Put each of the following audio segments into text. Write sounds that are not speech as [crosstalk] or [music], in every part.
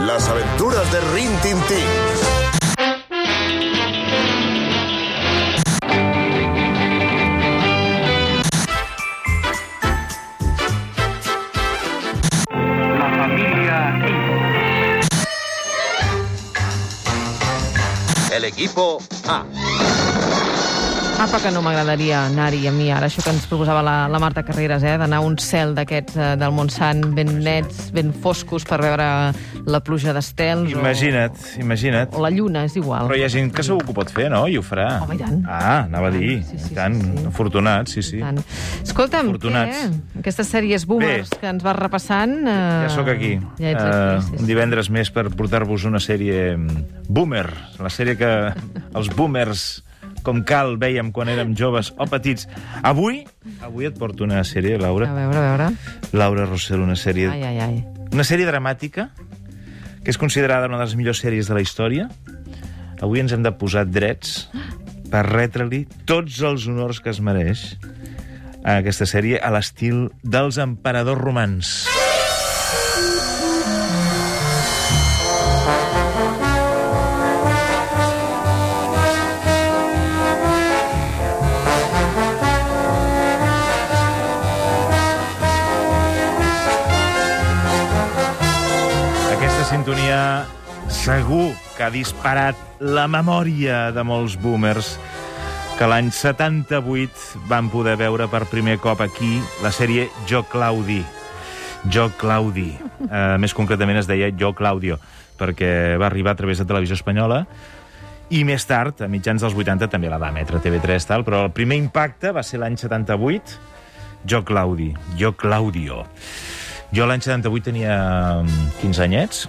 Las aventuras de Rin Tin Tin. La familia El equipo A. Apa, que no m'agradaria anar-hi a mi ara, això que ens proposava la, la Marta Carreras, eh? d'anar a un cel d'aquests eh, del Montsant ben nets, ben foscos, per veure la pluja d'estels. Imagina't, imagina't. O, o la lluna, és igual. Però hi ha gent que segur que ho pot fer, no? I ho farà. Home, i tant. Ah, anava a dir. Sí, sí, I tant, sí, sí. afortunats, sí, sí. Tant. Escolta'm, Afortunats. què? Aquestes sèries boomers Bé. que ens vas repassant... Eh... Ja sóc aquí. Ja ets aquí, Eh, sí, un sí. divendres més per portar-vos una sèrie mm, boomer. La sèrie que [laughs] els boomers com cal veiem quan érem joves o petits. Avui, avui et porto una sèrie, A Laura. veure, a veure. Laura Rossell, una sèrie, Ai, ai, ai. una sèrie dramàtica que és considerada una de les millors sèries de la història. Avui ens hem de posar drets per retre-li tots els honors que es mereix a aquesta sèrie a l'estil dels emperadors romans. Segur que ha disparat la memòria de molts boomers que l'any 78 van poder veure per primer cop aquí la sèrie Jo Claudi. Jo Claudi. Uh, més concretament es deia Jo Claudio, perquè va arribar a través de Televisió Espanyola i més tard, a mitjans dels 80, també la va emetre TV3, tal, però el primer impacte va ser l'any 78, Jo Claudi, Jo Claudio. Jo l'any 78 tenia mm, 15 anyets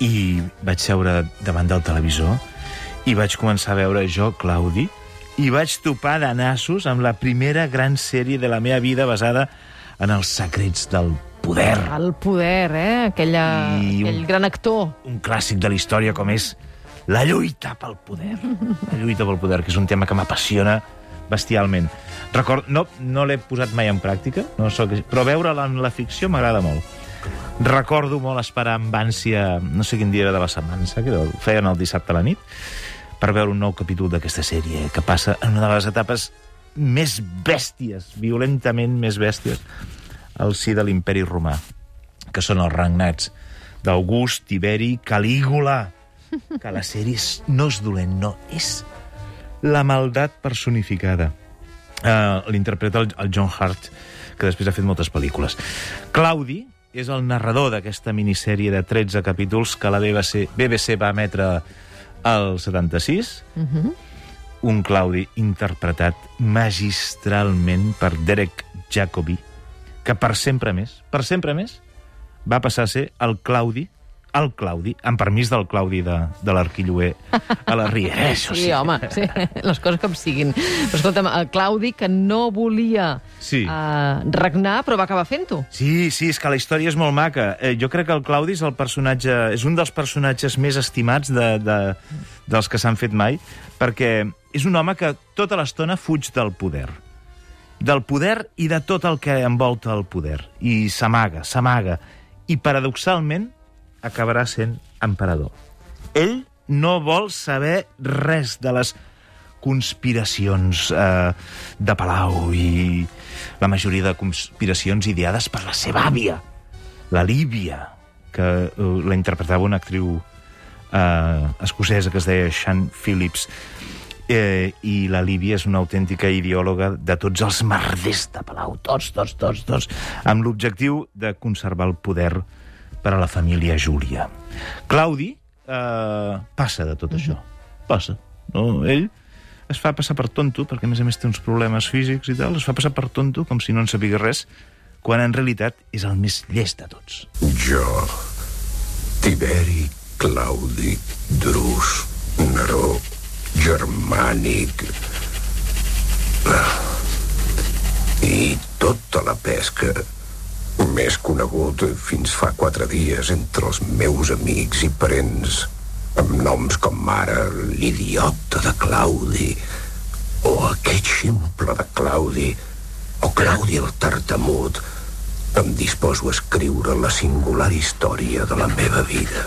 i vaig seure davant del televisor i vaig començar a veure Jo Claudi i vaig topar de nassos amb la primera gran sèrie de la meva vida basada en els secrets del poder. El poder, eh? Aquella, I un- aquell gran actor. Un clàssic de la història com és la lluita pel poder. La lluita pel poder, que és un tema que m'apassiona bestialment. Record, no, no l'he posat mai en pràctica, no soc, però veure-la en la ficció m'agrada molt. Recordo molt esperar amb ànsia, no sé quin dia era de la setmana, que ho feien el dissabte a la nit, per veure un nou capítol d'aquesta sèrie que passa en una de les etapes més bèsties, violentament més bèsties, al si de l'imperi romà, que són els regnats d'August, Tiberi, Calígula, que la sèrie no és dolent, no, és la maldat personificada. Uh, L'interpreta el, el John Hart, que després ha fet moltes pel·lícules. Claudi és el narrador d'aquesta minissèrie de 13 capítols que la BBC, BBC va emetre al 76. Uh -huh. Un Claudi interpretat magistralment per Derek Jacobi, que per sempre més, per sempre més, va passar a ser el Claudi, el Claudi, amb permís del Claudi de, de l'arquilloer a la Riera. [laughs] Això Sí, home, sí, les coses com siguin. Però escolta'm, el Claudi, que no volia Sí. uh, regnar, però va acabar fent-ho. Sí, sí, és que la història és molt maca. Eh, jo crec que el Claudi és el personatge, és un dels personatges més estimats de, de, dels que s'han fet mai, perquè és un home que tota l'estona fuig del poder. Del poder i de tot el que envolta el poder. I s'amaga, s'amaga. I, paradoxalment, acabarà sent emperador. Ell no vol saber res de les conspiracions eh, de Palau i la majoria de conspiracions ideades per la seva àvia, la Líbia, que eh, la interpretava una actriu eh, escocesa que es deia Sean Phillips. Eh, I la Líbia és una autèntica ideòloga de tots els merders de Palau, tots, tots, tots, tots, amb l'objectiu de conservar el poder per a la família Júlia. Claudi eh, passa de tot això. Passa. No? Ell es fa passar per tonto, perquè a més a més té uns problemes físics i tal, es fa passar per tonto com si no en sabia res, quan en realitat és el més llest de tots. Jo, Tiberi, Claudi, Drus, Neró, Germànic... Ah. I tota la pesca més conegut fins fa quatre dies entre els meus amics i parents amb noms com ara l'idiota de Claudi o aquest ximple de Claudi o Claudi el tartamut Em disposo a escriure la singular història de la meva vida.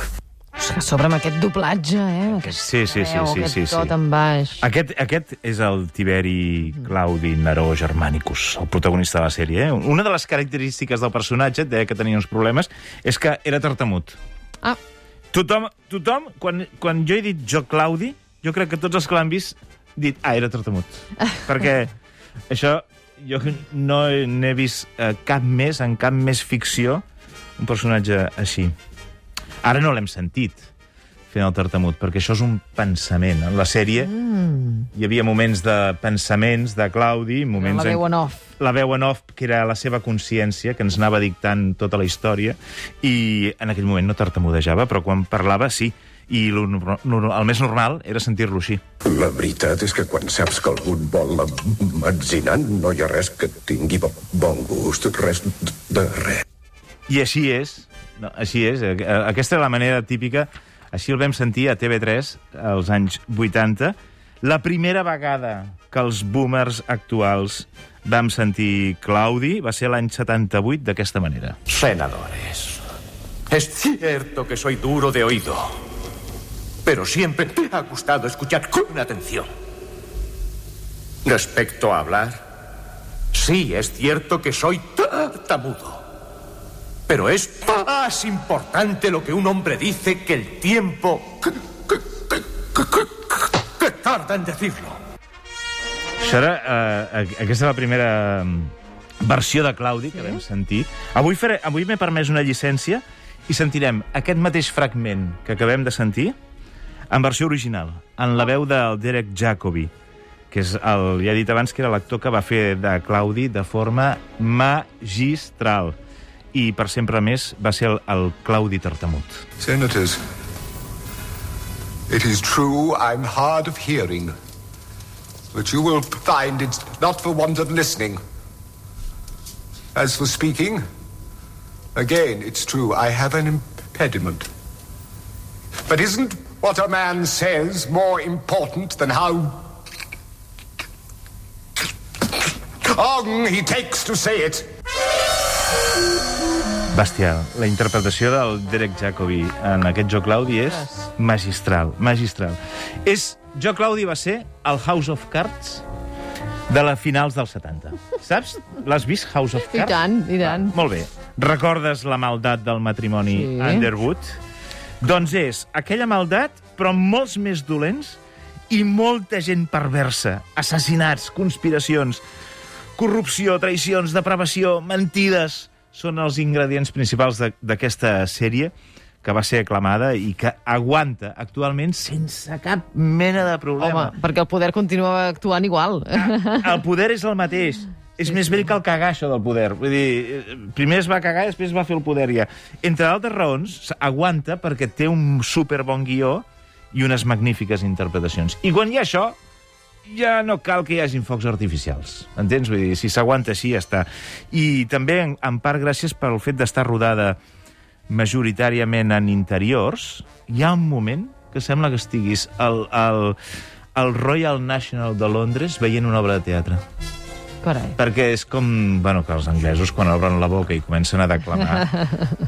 A sobre amb aquest doblatge, eh? Aquest Sí, sí, sí, veu, sí, sí, sí. tot en baix. Aquest, aquest és el Tiberi Claudi Neró Germanicus, el protagonista de la sèrie. Eh? Una de les característiques del personatge, et deia que tenia uns problemes, és que era tartamut. Ah, Tothom, tothom quan, quan jo he dit jo Claudi, jo crec que tots els que l'han vist dit, ah, era tartamut. [laughs] Perquè això, jo no he- n'he vist eh, cap més, en cap més ficció, un personatge així. Ara no l'hem sentit fent el tartamut, perquè això és un pensament. En la sèrie mm. hi havia moments de pensaments de Claudi, moments la veu en, en off. la veu en off, que era la seva consciència, que ens anava dictant tota la història, i en aquell moment no tartamudejava, però quan parlava sí, i lo, nor- el més normal era sentir-lo així. La veritat és que quan saps que algú et vol emmetzinar, no hi ha res que tingui bo- bon gust, res de res. I així és, no, així és, eh, aquesta és la manera típica, així el vam sentir a TV3 als anys 80, la primera vegada que els boomers actuals vam sentir Claudi va ser l'any 78 d'aquesta manera. Senadores, es cierto que soy duro de oído, pero siempre me ha gustado escuchar con atención. Respecto a hablar, sí es cierto que soy tartamudo, pero es más importante lo que un hombre dice que el tiempo que, que- que- que- que- que tarda en decirlo. Això era, eh, aquesta és la primera mm, versió de Claudi que vam sentir. Avui, faré, avui m'he permès una llicència i sentirem aquest mateix fragment que acabem de sentir en versió original, en la veu del Derek Jacobi, que és el, ja he dit abans que era l'actor que va fer de Claudi de forma magistral. I per sempre més va ser el, el Claudi Tartamut. Senators, it is true I'm hard of hearing, but you will find it's not for want of listening. As for speaking, again, it's true, I have an impediment. But isn't what a man says more important than how long he takes to say it? Bestial. La interpretació del Derek Jacobi en aquest Jo Claudi és magistral, magistral. És, Jo Claudi va ser el House of Cards de la finals dels 70. Saps? L'has vist, House of I Cards? tant, i tant. Molt bé. Recordes la maldat del matrimoni Sí. Underwood? Doncs és aquella maldat, però amb molts més dolents i molta gent perversa. Assassinats, conspiracions, corrupció, traïcions, depravació, mentides... Són els ingredients principals de- d'aquesta sèrie que va ser aclamada i que aguanta actualment sense cap mena de problema. Home, perquè el poder continua actuant igual. El poder és el mateix. És més vell que el cagar, això del poder. Vull dir, primer es va cagar i després va fer el poder ja. Entre altres raons, aguanta perquè té un superbon guió i unes magnífiques interpretacions. I quan hi ha això, ja no cal que hi hagin focs artificials. Entens? Vull dir, si s'aguanta així, ja està. I també, en, en part, gràcies pel fet d'estar rodada majoritàriament en interiors, hi ha un moment que sembla que estiguis al, al, al Royal National de Londres veient una obra de teatre. Carai. Perquè és com, bueno, que els anglesos quan obren la boca i comencen a declamar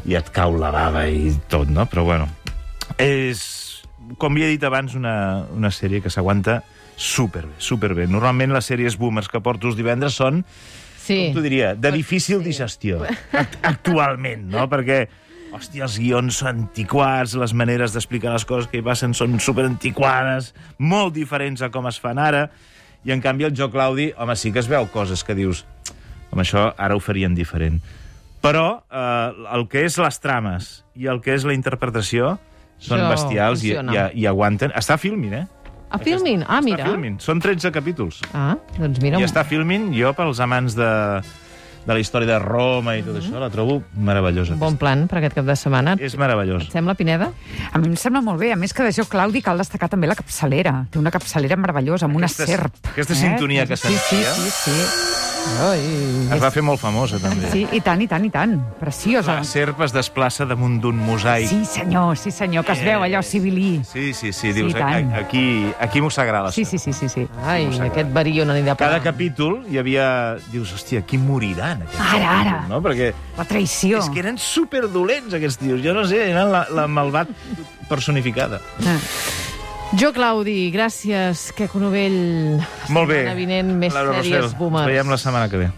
i et cau la bava i tot, no? Però bueno, és, com ja he dit abans, una, una sèrie que s'aguanta superbé, superbé. Normalment les sèries boomers que porto els divendres són, Sí. com t'ho diria, de difícil digestió, act actualment, no? Perquè, hòstia, els guions són antiquats, les maneres d'explicar les coses que hi passen són superantiquades, molt diferents a com es fan ara, i en canvi el joc Claudi, home, sí que es veu coses que dius, home, això ara ho farien diferent. Però eh, el que és les trames i el que és la interpretació són Això bestials i, funciona. i, i aguanten. Està filming, eh? A filmin? Ah, mira. Està filming. Són 13 capítols. Ah, doncs mira... I està filming, jo, pels amants de, de la història de Roma i tot això, la trobo meravellosa. Un bon plan per aquest cap de setmana. És meravellós. Et sembla, Pineda? A mi em sembla molt bé. A més que de jo, Claudi, cal destacar també la capçalera. Té una capçalera meravellosa, amb Aquesta- una serp. eh? aquesta sintonia que sí, sí, sentia. sí, sí. Ai, Es va fer molt famosa, també. Sí, i tant, i tant, i tant. Preciosa. La serp es desplaça damunt d'un mosaic. Sí, senyor, sí, senyor, que es veu allò civilí. Sí, sí, sí, Sí, dius, tant. a- aquí, aquí mossegarà la Sí, serp. sí, sí, sí, sí. ai, aquest verí on anirà a Cada capítol hi havia... Dius, hòstia, qui morirà en aquest Ara, capítol, ara. No? Perquè La traïció. és que eren superdolents, aquests tios. Jo no sé, eren la, la malvat personificada. Ah. Jo, Claudi, gràcies. Que Novell. Molt bé. Setmana vinent, més Laura sèries Rossell, boomers. Ens veiem la setmana que ve.